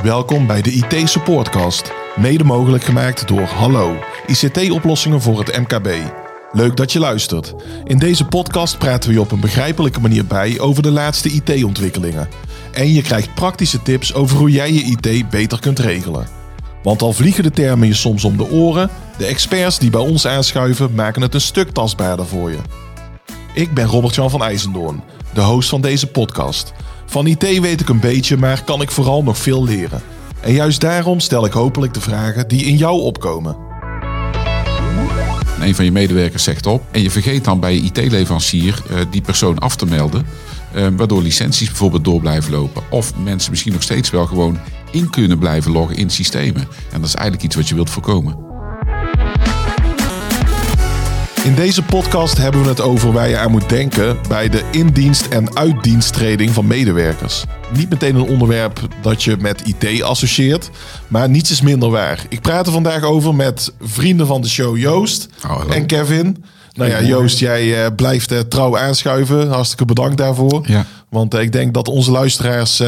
Welkom bij de IT Supportcast, mede mogelijk gemaakt door Hallo, ICT-oplossingen voor het MKB. Leuk dat je luistert. In deze podcast praten we je op een begrijpelijke manier bij over de laatste IT-ontwikkelingen. En je krijgt praktische tips over hoe jij je IT beter kunt regelen. Want al vliegen de termen je soms om de oren, de experts die bij ons aanschuiven maken het een stuk tastbaarder voor je. Ik ben Robert-Jan van IJzendoorn, de host van deze podcast. Van IT weet ik een beetje, maar kan ik vooral nog veel leren. En juist daarom stel ik hopelijk de vragen die in jou opkomen. Een van je medewerkers zegt op en je vergeet dan bij je IT-leverancier uh, die persoon af te melden. Uh, waardoor licenties bijvoorbeeld door blijven lopen. Of mensen misschien nog steeds wel gewoon in kunnen blijven loggen in systemen. En dat is eigenlijk iets wat je wilt voorkomen. In deze podcast hebben we het over waar je aan moet denken bij de indienst- en uitdiensttreding van medewerkers. Niet meteen een onderwerp dat je met IT associeert, maar niets is minder waar. Ik praat er vandaag over met vrienden van de show Joost Oh, en Kevin. Nou ja, Joost, jij uh, blijft uh, trouw aanschuiven. Hartstikke bedankt daarvoor. Ja. Want uh, ik denk dat onze luisteraars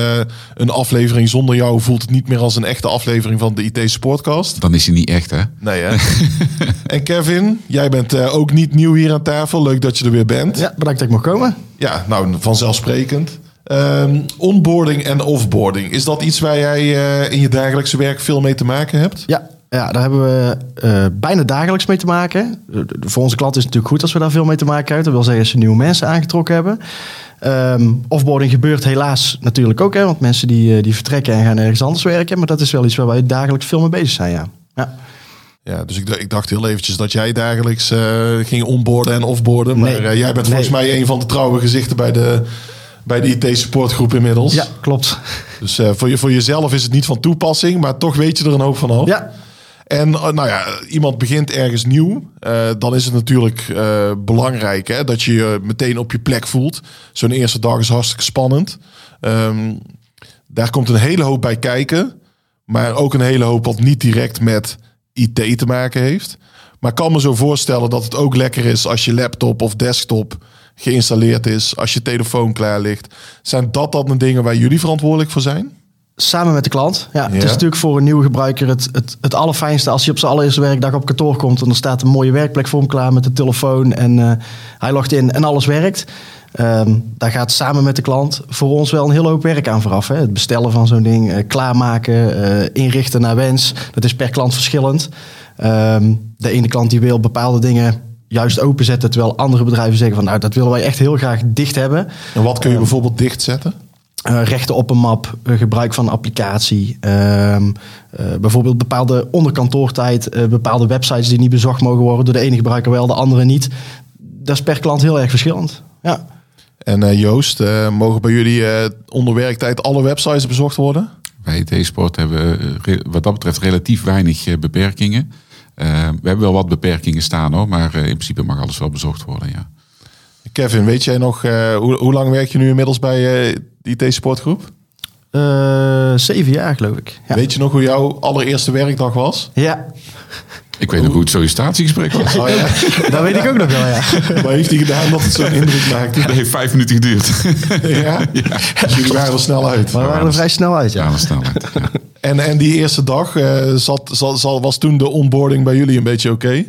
een aflevering zonder jou voelt het niet meer als een echte aflevering van de IT Sportcast. Dan is hij niet echt, hè? Nee, hè? en Kevin, jij bent ook niet nieuw hier aan tafel. Leuk dat je er weer bent. Ja, bedankt dat ik mag komen. Ja, nou, vanzelfsprekend. Um, onboarding en offboarding. Is dat iets waar jij in je dagelijkse werk veel mee te maken hebt? Ja, ja, daar hebben we uh, bijna dagelijks mee te maken. Voor onze klanten is het natuurlijk goed als we daar veel mee te maken hebben. Dat wil zeggen als ze nieuwe mensen aangetrokken hebben. Um, offboarding gebeurt helaas natuurlijk ook. Hè, want mensen die, die vertrekken en gaan ergens anders werken. Maar dat is wel iets waar wij dagelijks veel mee bezig zijn. Ja. ja. Ja, dus ik, ik, dacht heel eventjes dat jij dagelijks uh, ging onboarden en offboarden. Maar nee, jij bent volgens mij een van de trouwe gezichten bij de, bij de IT-supportgroep inmiddels. Ja, klopt. Dus uh, voor, je, voor jezelf is het niet van toepassing, maar toch weet je er een hoop van af. Ja, en nou ja, iemand begint ergens nieuw. Uh, dan is het natuurlijk uh, belangrijk hè, dat je je meteen op je plek voelt. Zo'n eerste dag is hartstikke spannend. Um, daar komt een hele hoop bij kijken. Maar ook een hele hoop wat niet direct met IT te maken heeft. Maar ik kan me zo voorstellen dat het ook lekker is als je laptop of desktop geïnstalleerd is. Als je telefoon klaar ligt. Zijn dat dan de dingen waar jullie verantwoordelijk voor zijn? Samen met de klant. Ja, Ja. Het is natuurlijk voor een nieuwe gebruiker het, het, het allerfijnste als hij op zijn allereerste werkdag op kantoor komt. En er staat een mooie werkplek voor hem klaar met de telefoon. En uh, hij logt in en alles werkt. Um, daar gaat samen met de klant voor ons wel een hele hoop werk aan vooraf. Hè? Het bestellen van zo'n ding, uh, klaarmaken, uh, inrichten naar wens. Dat is per klant verschillend. Um, de ene klant die wil bepaalde dingen juist openzetten, terwijl andere bedrijven zeggen van nou dat willen wij echt heel graag dicht hebben. En wat kun je bijvoorbeeld dichtzetten? Uh, rechten op een map, uh, gebruik van een applicatie. Uh, bijvoorbeeld bepaalde onderkantoortijd, eh, bepaalde websites die niet bezocht mogen worden door de ene gebruiker wel, de andere niet. Dat is per klant heel erg verschillend. Ja. En uh, Joost, uh, mogen bij jullie uh, onder werktijd alle websites bezocht worden? Bij IT-sport hebben we wat dat betreft relatief weinig beperkingen. we hebben wel wat beperkingen staan hoor, maar in principe mag alles wel bezocht worden, ja. Kevin, weet jij nog, hoe, hoe lang werk je nu inmiddels bij de IT-sportgroep? Uh, zeven jaar, geloof ik. Ja. Weet je nog hoe jouw allereerste werkdag was? Ja. Ik weet nog hoe het sollicitatiegesprek was. Oh, ja. dat weet ik ook nog wel, ja. Wat heeft hij gedaan dat het zo'n indruk maakte? Dat heeft vijf minuten geduurd. ja? ja. Dus jullie waren er snel uit. Maar we waren er vrij snel uit, ja. Ja, snel uit. Ja. En, en die eerste dag, uh, zat, zat, zat, was toen de onboarding bij jullie een beetje oké? Okay?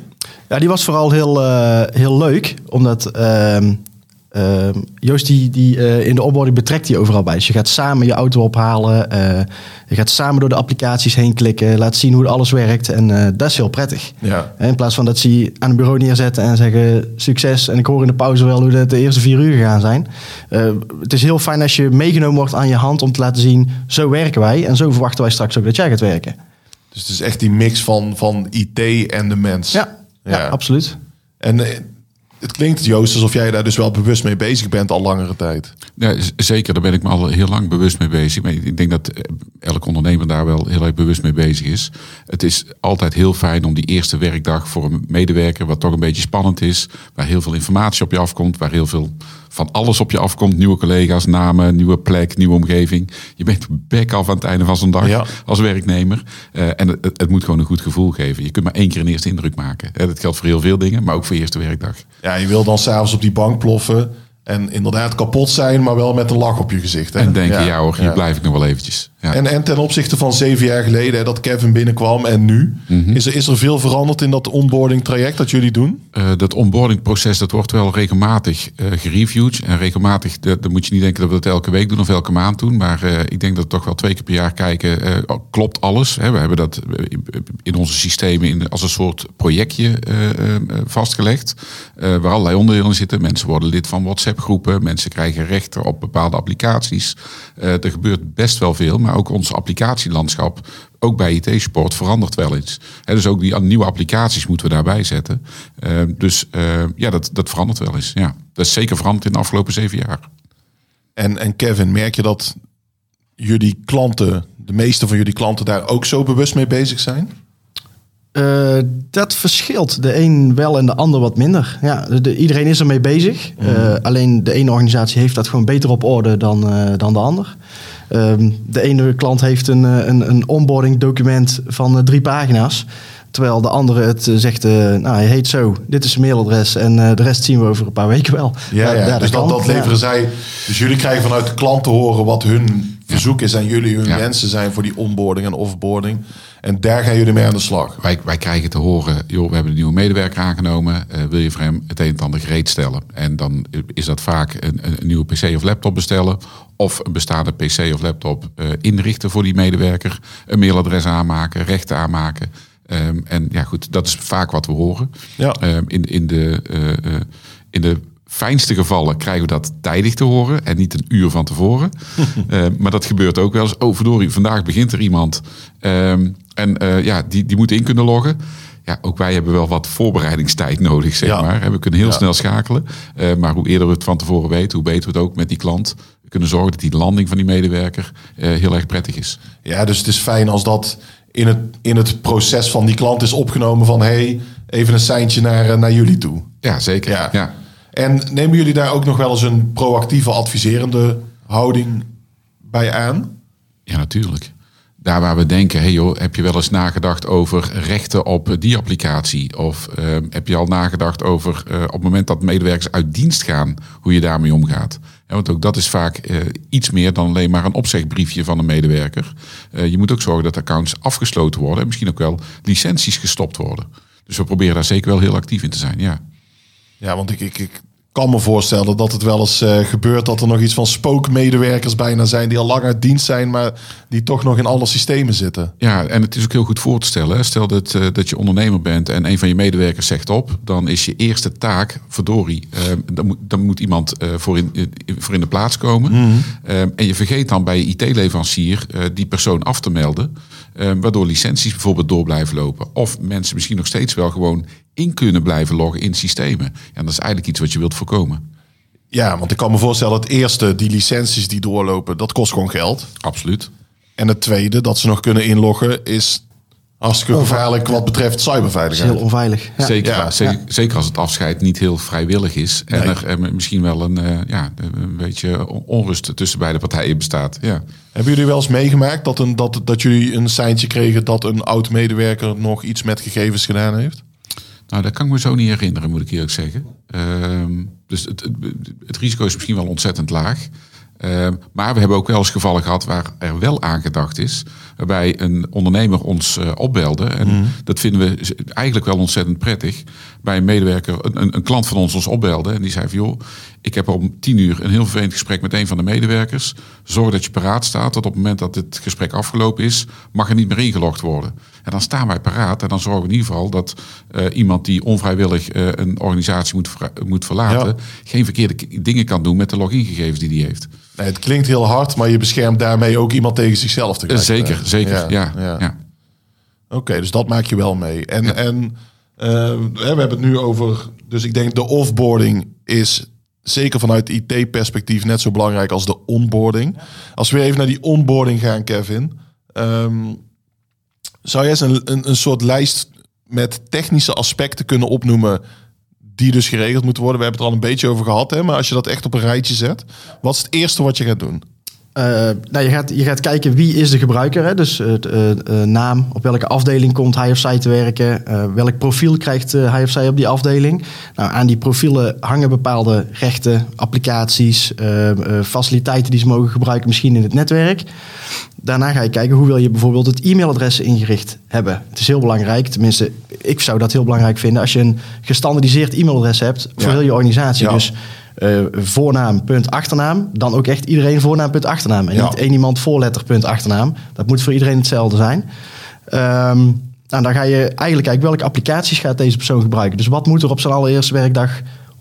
Ja, die was vooral heel, uh, heel leuk. Omdat... Uh, Uh, Joost, die, die uh, in de onboarding betrekt die overal bij. Dus je gaat samen je auto ophalen. Uh, je gaat samen door de applicaties heen klikken. Laat zien hoe alles werkt. En dat is heel prettig. Ja. In plaats van dat ze je aan een bureau neerzetten en zeggen succes. En ik hoor in de pauze wel hoe het de eerste vier uur gegaan zijn. het is heel fijn als je meegenomen wordt aan je hand om te laten zien. Zo werken wij. En zo verwachten wij straks ook dat jij gaat werken. Dus het is echt die mix van, van IT en de mens. Ja, ja. ja absoluut. En het klinkt, Joost, alsof jij daar dus wel bewust mee bezig bent al langere tijd. Ja, zeker, daar ben ik me al heel lang bewust mee bezig. Maar ik denk dat elk ondernemer daar wel heel erg bewust mee bezig is. Het is altijd heel fijn om die eerste werkdag voor een medewerker, wat toch een beetje spannend is, waar heel veel informatie op je afkomt, waar heel veel van alles op je afkomt. Nieuwe collega's, namen, nieuwe plek, nieuwe omgeving. Je bent back af aan het einde van zo'n dag ja. als werknemer. Uh, en het, het, moet gewoon een goed gevoel geven. Je kunt maar één keer een eerste indruk maken. Uh, dat geldt voor heel veel dingen, maar ook voor je eerste werkdag. Ja, je wil dan s'avonds op die bank ploffen en inderdaad kapot zijn, maar wel met een lach op je gezicht. Hè? En denken, ja, ja hoor, hier ja. blijf ik nog wel eventjes. Ja. En, en ten opzichte van zeven jaar geleden hè, dat Kevin binnenkwam en nu, Mhm. is, er, is er veel veranderd in dat onboarding traject dat jullie doen? Eh, dat onboardingproces dat wordt wel regelmatig eh, gereviewd. En regelmatig, dat, dan moet je niet denken dat we dat elke week doen of elke maand doen. Maar eh, ik denk dat we toch wel twee keer per jaar kijken, eh, klopt alles? Hè? We hebben dat in onze systemen in, als een soort projectje vastgelegd. waar allerlei onderdelen in zitten. Mensen worden lid van WhatsApp groepen. Mensen krijgen rechten op bepaalde applicaties. Er gebeurt best wel veel. Maar ook ons applicatielandschap ook bij IT-support verandert wel eens. Hè, dus ook die nieuwe applicaties moeten we daarbij zetten. Eh, dus eh, ja, dat, dat verandert wel eens. Ja. Dat is zeker veranderd in de afgelopen zeven jaar. En, en Kevin, merk je dat jullie klanten, de meeste van jullie klanten daar ook zo bewust mee bezig zijn? Eh, dat verschilt. De een wel en de ander wat minder. Ja, de, iedereen is ermee bezig. Eh, alleen de ene organisatie heeft dat gewoon beter op orde dan, eh, dan de ander. Ehm, de ene klant heeft een, eh, een, een onboarding document van eh, drie pagina's. Terwijl de andere het eh, zegt, nou hij heet zo, dit is zijn mailadres en de rest zien we over een paar weken wel. Ja, ja. dus dat, dat leveren Ja. zij. Dus jullie krijgen vanuit de klant te horen wat hun verzoek is en jullie hun Ja. wensen zijn voor die onboarding en offboarding. En daar gaan jullie mee aan de slag. Wij, wij krijgen te horen, joh, we hebben een nieuwe medewerker aangenomen. eh, wil je voor hem het een en ander gereed stellen? En dan is dat vaak een, een nieuwe PC of laptop bestellen. Of een bestaande PC of laptop eh, inrichten voor die medewerker. Een mailadres aanmaken, rechten aanmaken. Ehm, en ja, goed, dat is vaak wat we horen. Ja. Ehm, in, in, de, eh, in de fijnste gevallen krijgen we dat tijdig te horen en niet een uur van tevoren. Ehm, maar dat gebeurt ook wel eens. Oh, verdorie, vandaag begint er iemand. Ehm, en eh, ja, die, die moet in kunnen loggen. Ja, ook wij hebben wel wat voorbereidingstijd nodig, zeg Ja. maar. We kunnen heel Ja. snel schakelen. Eh, maar hoe eerder we het van tevoren weten, hoe beter we het ook met die klant kunnen zorgen dat die landing van die medewerker eh, heel erg prettig is. Ja, dus het is fijn als dat in het, in het proces van die klant is opgenomen van hey, even een seintje naar, eh, naar jullie toe. Ja, zeker. Ja. Ja. En nemen jullie daar ook nog wel eens een proactieve, adviserende houding bij aan? Ja, natuurlijk. Daar waar we denken, hey joh, heb je wel eens nagedacht over rechten op die applicatie? Of ehm, heb je al nagedacht over eh, op het moment dat medewerkers uit dienst gaan, hoe je daarmee omgaat? Ja, want ook dat is vaak eh, iets meer dan alleen maar een opzegbriefje van een medewerker. Eh, je moet ook zorgen dat accounts afgesloten worden en misschien ook wel licenties gestopt worden. Dus we proberen daar zeker wel heel actief in te zijn, ja. Ja, want ik, ik, ik kan me voorstellen dat het wel eens eh, gebeurt dat er nog iets van spookmedewerkers bijna zijn die al lang uit dienst zijn, maar die toch nog in alle systemen zitten. Ja, en het is ook heel goed voor te stellen. hè. Stel dat, eh, dat je ondernemer bent en een van je medewerkers zegt op, dan is je eerste taak, verdorie, eh, dan, moet, dan moet iemand eh, voor, in, voor in de plaats komen. Eh, en je vergeet dan bij je IT-leverancier die persoon af te melden, eh, waardoor licenties bijvoorbeeld door blijven lopen. Of mensen misschien nog steeds wel gewoon in kunnen blijven loggen in systemen. En dat is eigenlijk iets wat je wilt voorkomen. Ja, want ik kan me voorstellen, het eerste, die licenties die doorlopen, dat kost gewoon geld. Absoluut. En het tweede, dat ze nog kunnen inloggen, is hartstikke gevaarlijk wat betreft is heel cyberveiligheid. onveilig. Ja. Zeker, Ja. zeker, zeker als het afscheid niet heel vrijwillig is. En Nee. er misschien wel een, eh, ja, een beetje onrust tussen beide partijen bestaat. Ja. Hebben jullie wel eens meegemaakt dat, een, dat, dat jullie een seintje kregen dat een oud medewerker nog iets met gegevens gedaan heeft? Nou, dat kan ik me zo niet herinneren, moet ik eerlijk zeggen. Ehm, dus het, het, het risico is misschien wel ontzettend laag. Ehm, maar we hebben ook wel eens gevallen gehad waar er wel aan gedacht is. Waarbij een ondernemer ons eh, opbelde. En dat vinden we eigenlijk wel ontzettend prettig. Bij een medewerker, een, een, klant van ons ons opbelde. En die zei van joh, ik heb om tien uur een heel vervelend gesprek met een van de medewerkers. Zorg dat je paraat staat. Dat op het moment dat het gesprek afgelopen is, mag er niet meer ingelogd worden. En dan staan wij paraat. En dan zorgen we in ieder geval dat eh, iemand die onvrijwillig eh, een organisatie moet, moet verlaten. Ja. geen verkeerde dingen kan doen met de logingegevens die hij heeft. Nee, het klinkt heel hard, maar je beschermt daarmee ook iemand tegen zichzelf. Eh, tegelijkertijd. zeker, zeker. Ja, ja. ja. Oké, dus dat maak je wel mee. En, en we hebben het nu over, dus ik denk de offboarding is zeker vanuit IT-perspectief net zo belangrijk als de onboarding. Als we even naar die onboarding gaan, Kevin. ehm, zou jij eens een, een, soort lijst met technische aspecten kunnen opnoemen die dus geregeld moeten worden? We hebben het er al een beetje over gehad, hè? maar als je dat echt op een rijtje zet, wat is het eerste wat je gaat doen? Eh, nou, je, gaat, je gaat kijken wie is de gebruiker. Hè? Dus uh, naam, op welke afdeling komt hij of zij te werken. welk profiel krijgt hij of zij op die afdeling. Nou, aan die profielen hangen bepaalde rechten, applicaties, faciliteiten die ze mogen gebruiken, misschien in het netwerk. Daarna ga je kijken hoe wil je bijvoorbeeld het e-mailadres ingericht hebben. Het is heel belangrijk, tenminste, ik zou dat heel belangrijk vinden als je een gestandardiseerd e-mailadres hebt voor heel je organisatie. Dus uh, voornaam, punt, achternaam. Dan ook echt iedereen voornaam, punt, achternaam. En niet één iemand voorletter, punt, achternaam. Dat moet voor iedereen hetzelfde zijn. Um, nou, dan ga je eigenlijk kijken welke applicaties gaat deze persoon gebruiken. Dus wat moet er op zijn allereerste werkdag 100%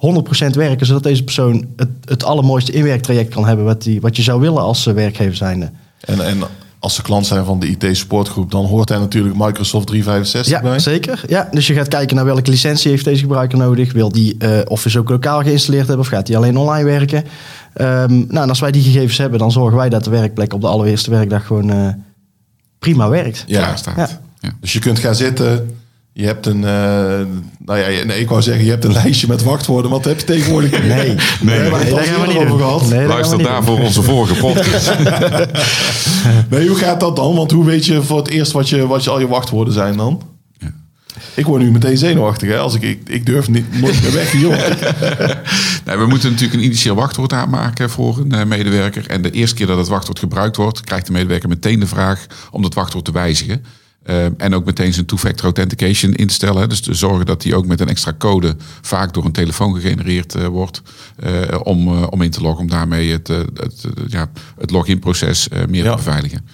werken, zodat deze persoon het, het allermooiste inwerktraject kan hebben wat, die, wat je zou willen als eh, werkgever zijnde. En, en als ze klant zijn van de IT-supportgroep, dan hoort hij natuurlijk Microsoft 365 ja, bij. Zeker. Ja, dus je gaat kijken naar welke licentie heeft deze gebruiker nodig. Wil die uh, Office ook lokaal geïnstalleerd hebben of gaat die alleen online werken? Um, nou, en als wij die gegevens hebben, dan zorgen wij dat de werkplek op de allereerste werkdag gewoon uh, prima werkt. Ja, staat. Ja. Ja. Dus je kunt gaan zitten, je hebt een, uh, nou ja, nee, ik wou zeggen, je hebt een lijstje met wachtwoorden. Wat heb je tegenwoordig? Nee, nee, nee, nee, nee daar gaan we niet over gehad. Nee, Luister daarvoor onze vorige podcast. nee, hoe gaat dat dan? Want hoe weet je voor het eerst wat je, wat je al je wachtwoorden zijn dan? Ja. Ik word nu meteen zenuwachtig, hè? Als ik, ik, ik durf niet nooit meer weg hier. nee, we moeten natuurlijk een initieel wachtwoord aanmaken voor een uh, medewerker. En de eerste keer dat het wachtwoord gebruikt wordt, krijgt de medewerker meteen de vraag om dat wachtwoord te wijzigen. Uh, en ook meteen zijn two-factor authentication instellen. Dus te zorgen dat die ook met een extra code vaak door een telefoon gegenereerd uh, wordt. Uh, om, om in te loggen, om daarmee het, het, het, ja, het login-proces meer ja. te beveiligen.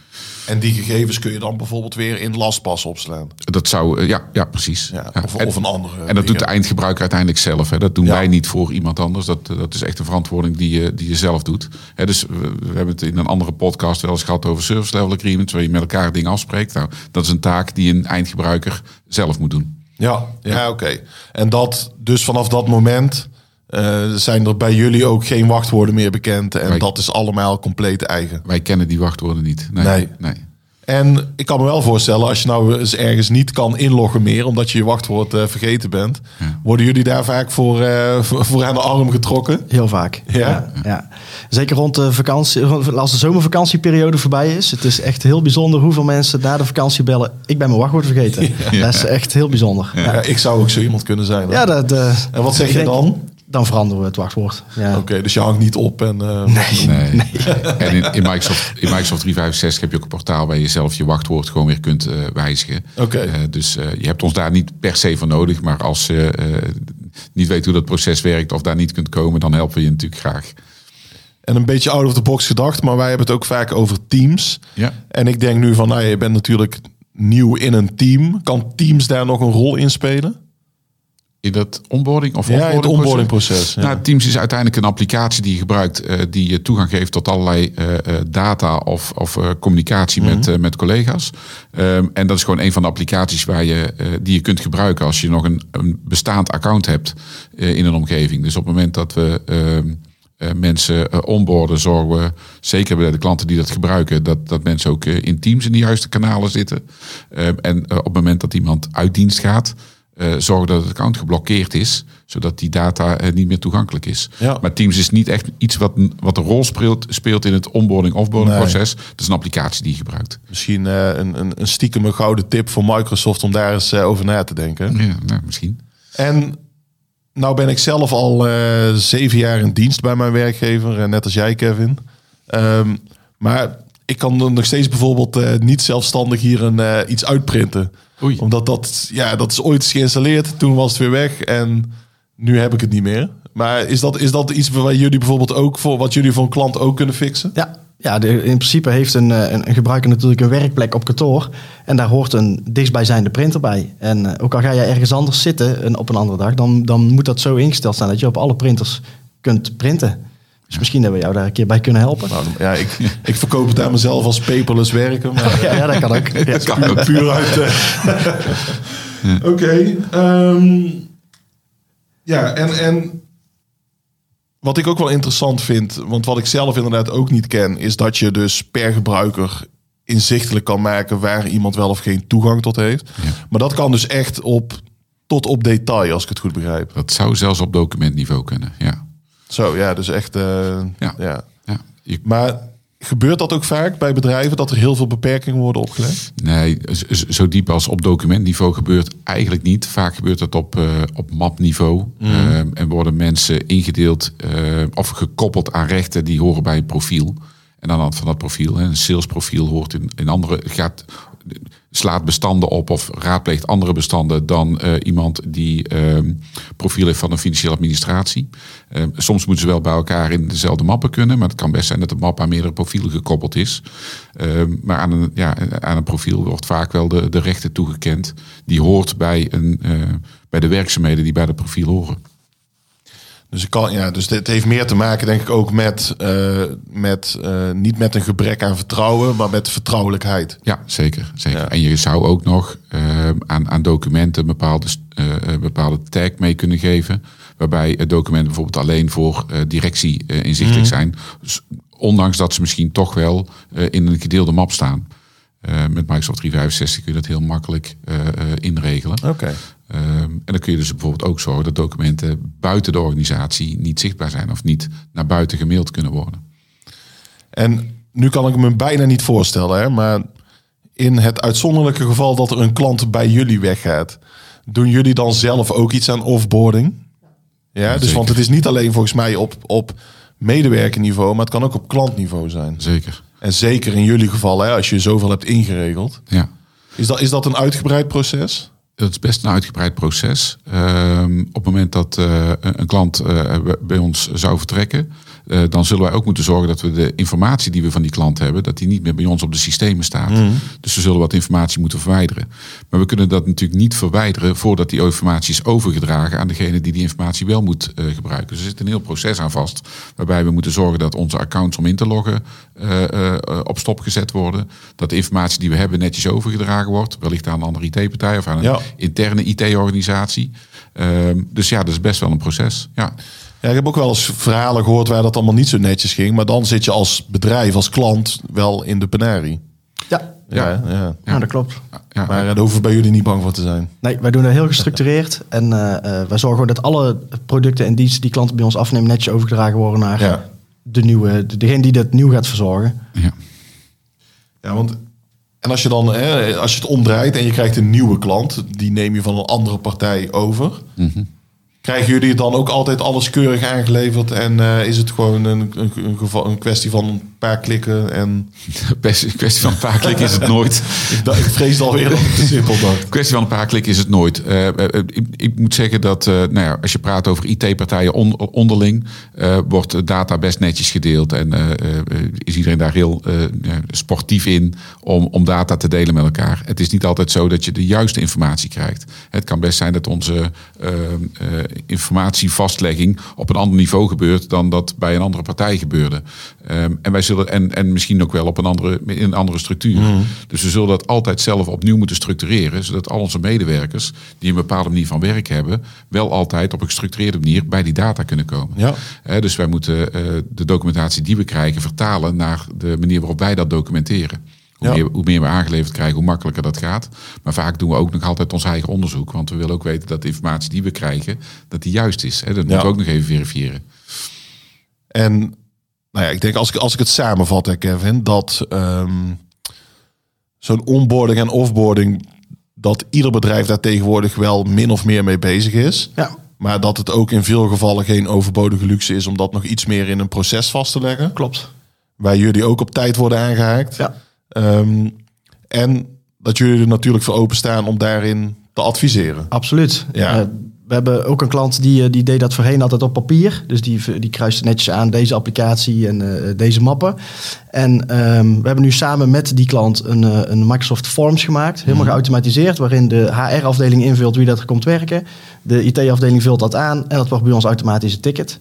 En die gegevens kun je dan bijvoorbeeld weer in lastpas opslaan. Dat zou, ja, ja precies. Ja, of, en, of, een andere. En dat doet de eindgebruiker uiteindelijk zelf. Hè. Dat doen wij niet voor iemand anders. Dat, dat is echt een verantwoording die je, die je zelf doet. Hè, dus we, we, hebben het in een andere podcast wel eens gehad over service level agreements, waar je met elkaar dingen afspreekt. Nou, dat is een taak die een eindgebruiker zelf moet doen. Ja, ja, oké. En dat dus vanaf dat moment. Uh, zijn er bij jullie ook geen wachtwoorden meer bekend en wij, dat is allemaal compleet eigen. Wij kennen die wachtwoorden niet. Nee, nee. nee. En ik kan me wel voorstellen, als je nou eens ergens niet kan inloggen meer, omdat je je wachtwoord uh, vergeten bent, ja. worden jullie daar vaak voor, uh, voor aan de arm getrokken? Heel vaak. Ja? ja? Ja, Zeker rond de vakantie, als de zomervakantieperiode voorbij is. Het is echt heel bijzonder hoeveel mensen na de vakantie bellen. Ik ben mijn wachtwoord vergeten. Dat is echt heel bijzonder. Ja. ik zou ook zo iemand kunnen zijn. Ja, dat, uh, en wat zeg je dan? Dan veranderen we het wachtwoord. Ja. Oké, dus je hangt niet op en... Uh, nee, nee. nee. en in, in, Microsoft, in Microsoft 365 heb je ook een portaal waar je zelf je wachtwoord gewoon weer kunt uh, wijzigen. Oké. Uh, dus je hebt ons daar niet per se voor nodig. Maar als je niet weet hoe dat proces werkt of daar niet kunt komen, dan helpen we je natuurlijk graag. En een beetje out of the box gedacht, maar wij hebben het ook vaak over teams. Ja. En ik denk nu van, nou, je bent natuurlijk nieuw in een team. Kan teams daar nog een rol in spelen? In dat onboarding of ja, het onboardingproces. Ja. Nou, Teams is uiteindelijk een applicatie die je gebruikt, uh, die je toegang geeft tot allerlei uh, data of, of uh, communicatie mm -hmm. met, met collega's. Um, en dat is gewoon een van de applicaties waar je, die je kunt gebruiken als je nog een, een bestaand account hebt in een omgeving. Dus op het moment dat we ehm, mensen onboarden, zorgen we, zeker bij de klanten die dat gebruiken, dat, dat mensen ook in Teams in de juiste kanalen zitten. Ehm, en op het moment dat iemand uit dienst gaat, uh, zorgen dat het account geblokkeerd is, zodat die data uh, niet meer toegankelijk is. Ja. Maar Teams is niet echt iets wat, wat een rol speelt, speelt in het onboarding-offboarding nee. proces. Het is een applicatie die je gebruikt. Misschien uh, een, een, een stiekem gouden tip voor Microsoft om daar eens over na te denken. Ja, nou, misschien. En nou ben ik zelf al zeven jaar in dienst bij mijn werkgever, net als jij Kevin. Um, maar ik kan nog steeds bijvoorbeeld niet zelfstandig hier een, iets uitprinten. Oei. Omdat dat, ja, dat is ooit geïnstalleerd. Toen was het weer weg. En nu heb ik het niet meer. Maar is dat, is dat iets waar jullie bijvoorbeeld ook voor, wat jullie voor een klant ook kunnen fixen? Ja, ja de, in principe heeft een, een, een, gebruiker natuurlijk een werkplek op kantoor. En daar hoort een dichtstbijzijnde printer bij. En uh, ook al ga je ergens anders zitten een, op een andere dag, dan, dan moet dat zo ingesteld zijn dat je op alle printers kunt printen. Dus misschien dat we jou daar een keer bij kunnen helpen. Nou, ja, ik, ik verkoop het aan mezelf als paperless werken. Maar, ja, ja, dat kan ook. Ja. dat kan ook puur uit. Uh... Oké. Okay, um, ja, en, en wat ik ook wel interessant vind, want wat ik zelf inderdaad ook niet ken, is dat je dus per gebruiker inzichtelijk kan maken waar iemand wel of geen toegang tot heeft. Ja. Maar dat kan dus echt op tot op detail, als ik het goed begrijp. Dat zou zelfs op documentniveau kunnen, ja. Zo, ja, dus echt. Uh, ja. ja. ja. Je... Maar gebeurt dat ook vaak bij bedrijven dat er heel veel beperkingen worden opgelegd? Nee, zo diep als op documentniveau gebeurt eigenlijk niet. Vaak gebeurt dat op, eh, op mapniveau. Eh, en worden mensen ingedeeld eh, of gekoppeld aan rechten die horen bij een profiel. En aan de hand van dat profiel, hè, een salesprofiel hoort in, in andere, gaat, slaat bestanden op of raadpleegt andere bestanden dan eh, iemand die ehm, profiel heeft van een financiële administratie. Eh, soms moeten ze wel bij elkaar in dezelfde mappen kunnen, maar het kan best zijn dat de map aan meerdere profielen gekoppeld is. Ehm, maar aan een, ja, aan een profiel wordt vaak wel de, de rechten toegekend die hoort bij, een, eh, bij de werkzaamheden die bij dat profiel horen. Dus, ik kan, ja, dus dit heeft meer te maken, denk ik, ook met, eh, met eh, niet met een gebrek aan vertrouwen, maar met vertrouwelijkheid. Ja, zeker. zeker. Ja. En je zou ook nog eh, aan, aan documenten een bepaalde, bepaalde tag mee kunnen geven. Waarbij documenten bijvoorbeeld alleen voor directie inzichtelijk zijn. Dus ondanks dat ze misschien toch wel in een gedeelde map staan. Met Microsoft 365 kun je dat heel makkelijk inregelen. Oké. En dan kun je dus bijvoorbeeld ook zorgen dat documenten buiten de organisatie niet zichtbaar zijn of niet naar buiten gemaild kunnen worden. En nu kan ik me bijna niet voorstellen, hè, maar in het uitzonderlijke geval dat er een klant bij jullie weggaat, doen jullie dan zelf ook iets aan offboarding? Ja, dus zeker. want het is niet alleen volgens mij op, op medewerkerniveau, maar het kan ook op klantniveau zijn. Zeker. En zeker in jullie geval, hè, als je zoveel hebt ingeregeld. Ja. Is dat, is dat een uitgebreid proces? Dat is best een uitgebreid proces. Ehm, op het moment dat eh, een klant eh, bij ons zou vertrekken, eh, dan zullen wij ook moeten zorgen dat we de informatie die we van die klant hebben, dat die niet meer bij ons op de systemen staat. Dus we zullen wat informatie moeten verwijderen. Maar we kunnen dat natuurlijk niet verwijderen voordat die informatie is overgedragen aan degene die die informatie wel moet eh, gebruiken. Dus er zit een heel proces aan vast, waarbij we moeten zorgen dat onze accounts om in te loggen eh, op stop gezet worden. Dat de informatie die we hebben netjes overgedragen wordt, wellicht aan een andere IT-partij of aan een Ja. interne IT-organisatie. Ehm, dus ja, dat is best wel een proces. Ja, Ja, ik heb ook wel eens verhalen gehoord waar dat allemaal niet zo netjes ging. Maar dan zit je als bedrijf, als klant, wel in de penarie. Ja, Ja, ja. ja. dat klopt. ja, Maar daar hoeven we bij jullie niet bang voor te zijn. Nee, wij doen dat heel gestructureerd. En eh, eh, wij zorgen dat alle producten en diensten die klanten bij ons afnemen... netjes overgedragen worden naar Ja. de nieuwe, de- degene die dat nieuw gaat verzorgen. ja. Ja, want en als je dan, hè, als je het omdraait en je krijgt een nieuwe klant, die neem je van een andere partij over. Krijgen jullie dan ook altijd alles keurig aangeleverd en eh, is het gewoon een, een, een, geval, een kwestie van paar klikken? En Best een kwestie van een paar klikken is het nooit. ik, dacht- ik vreesde alweer dat ik te simpel dacht. Kwestie van een paar klikken is het nooit. Eh, eh, eh, ik, ik moet zeggen dat nou ja, als je praat over IT-partijen on- onderling, wordt data best netjes gedeeld. En is iedereen daar heel sportief in om, om data te delen met elkaar. Het is niet altijd zo dat je de juiste informatie krijgt. Het kan best zijn dat onze informatievastlegging op een ander niveau gebeurt dan dat bij een andere partij gebeurde. Ehm, en wij zullen en, en misschien ook wel op een andere, in een andere structuur. Dus we zullen dat altijd zelf opnieuw moeten structureren, zodat al onze medewerkers die een bepaalde manier van werk hebben, wel altijd op een gestructureerde manier bij die data kunnen komen. Ja. Dus wij moeten eh, de documentatie die we krijgen vertalen naar de manier waarop wij dat documenteren. Hoe, Ja. meer, hoe meer we aangeleverd krijgen, hoe makkelijker dat gaat. Maar vaak doen we ook nog altijd ons eigen onderzoek. Want we willen ook weten dat de informatie die we krijgen, dat die juist is. Hè. Dat moeten we ook nog even verifiëren. En nou ja, ik denk als ik, als ik het samenvat, hè, Kevin, dat ehm, zo'n onboarding en offboarding, dat ieder bedrijf daar tegenwoordig wel min of meer mee bezig is. Ja, Maar dat het ook in veel gevallen geen overbodige luxe is om dat nog iets meer in een proces vast te leggen. klopt. Waar jullie ook op tijd worden aangehaakt. Ja, Ehm, en dat jullie er natuurlijk voor openstaan om daarin te adviseren. absoluut. Ja. Eh, we hebben ook een klant die, eh, die deed dat voorheen altijd op papier. Dus die, die kruiste netjes aan deze applicatie en eh, deze mappen. En ehm, we hebben nu samen met die klant een, eh, een Microsoft Forms gemaakt. Helemaal geautomatiseerd. Waarin de HR-afdeling invult wie dat er komt werken. De IT-afdeling vult dat aan. En dat wordt bij ons automatisch een ticket.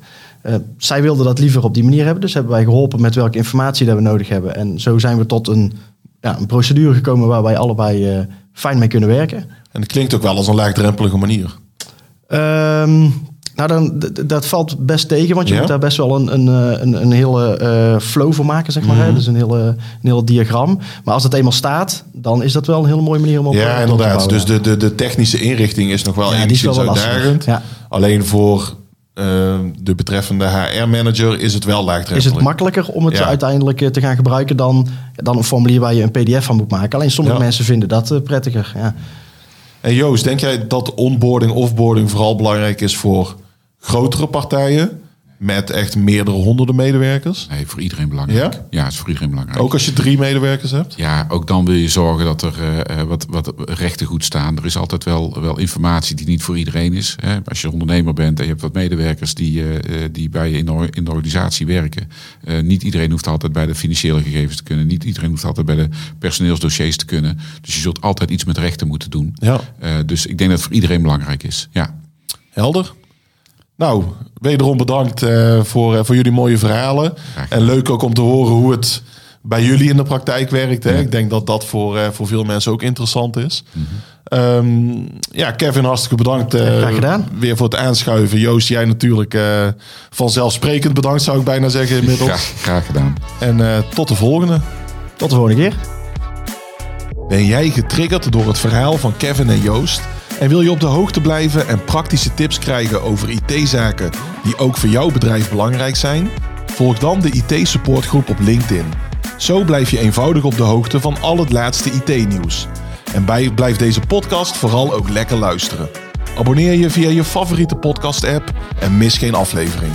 Zij wilden dat liever op die manier hebben. Dus hebben wij geholpen met welke informatie dat we nodig hebben. En zo zijn we tot een, ja, een procedure gekomen waar wij allebei fijn mee kunnen werken. En het klinkt ook wel als een laagdrempelige manier. Ehm, nou, dan, dat valt best tegen, want je Ja? moet daar best wel een, een, eh, een, een hele eh, flow voor maken, zeg maar. Hè. Dus een hele, een hele diagram. Maar als het eenmaal staat, dan is dat wel een hele mooie manier om op eh, ja, te inderdaad. bouwen. Dus de, de, de technische inrichting is nog wel Ja, die is wel enigszins wel lastig. uitdagend. Ja. Alleen voor eh, de betreffende HR-manager is het wel laagdrempelig. Is het makkelijker om het Ja. uiteindelijk eh, te gaan gebruiken dan, dan een formulier waar je een pdf van moet maken? Alleen sommige mensen vinden dat eh, prettiger. Ja. En Joost, denk jij dat onboarding, offboarding vooral belangrijk is voor grotere partijen met echt meerdere honderden medewerkers? Nee, voor iedereen belangrijk. Ja? Ja, het is voor iedereen belangrijk. Ook als je drie medewerkers hebt? Ja, ook dan wil je zorgen dat er eh, eh, wat, wat rechten goed staan. Er is altijd wel, wel informatie die niet voor iedereen is. Hè. Als je ondernemer bent en je hebt wat medewerkers die, eh, die bij je in de, in de organisatie werken. niet iedereen hoeft altijd bij de financiële gegevens te kunnen. Niet iedereen hoeft altijd bij de personeelsdossiers te kunnen. Dus je zult altijd iets met rechten moeten doen. Ja. Dus ik denk dat het voor iedereen belangrijk is. Ja. Helder. Nou, wederom bedankt eh, voor, eh, voor jullie mooie verhalen. En leuk ook om te horen hoe het bij jullie in de praktijk werkt. Hè? Ik denk dat dat voor, eh, voor veel mensen ook interessant is. Ehm, ja, Kevin, hartstikke bedankt eh, Graag gedaan. weer voor het aanschuiven. Joost, jij natuurlijk eh, vanzelfsprekend bedankt, zou ik bijna zeggen inmiddels. Graag, graag gedaan. En eh, tot de volgende. Tot de volgende keer. Ben jij getriggerd door het verhaal van Kevin en Joost? En wil je op de hoogte blijven en praktische tips krijgen over IT-zaken die ook voor jouw bedrijf belangrijk zijn? Volg dan de IT-supportgroep op LinkedIn. Zo blijf je eenvoudig op de hoogte van al het laatste IT-nieuws. En bij, blijf deze podcast vooral ook lekker luisteren. Abonneer je via je favoriete podcast-app en mis geen aflevering.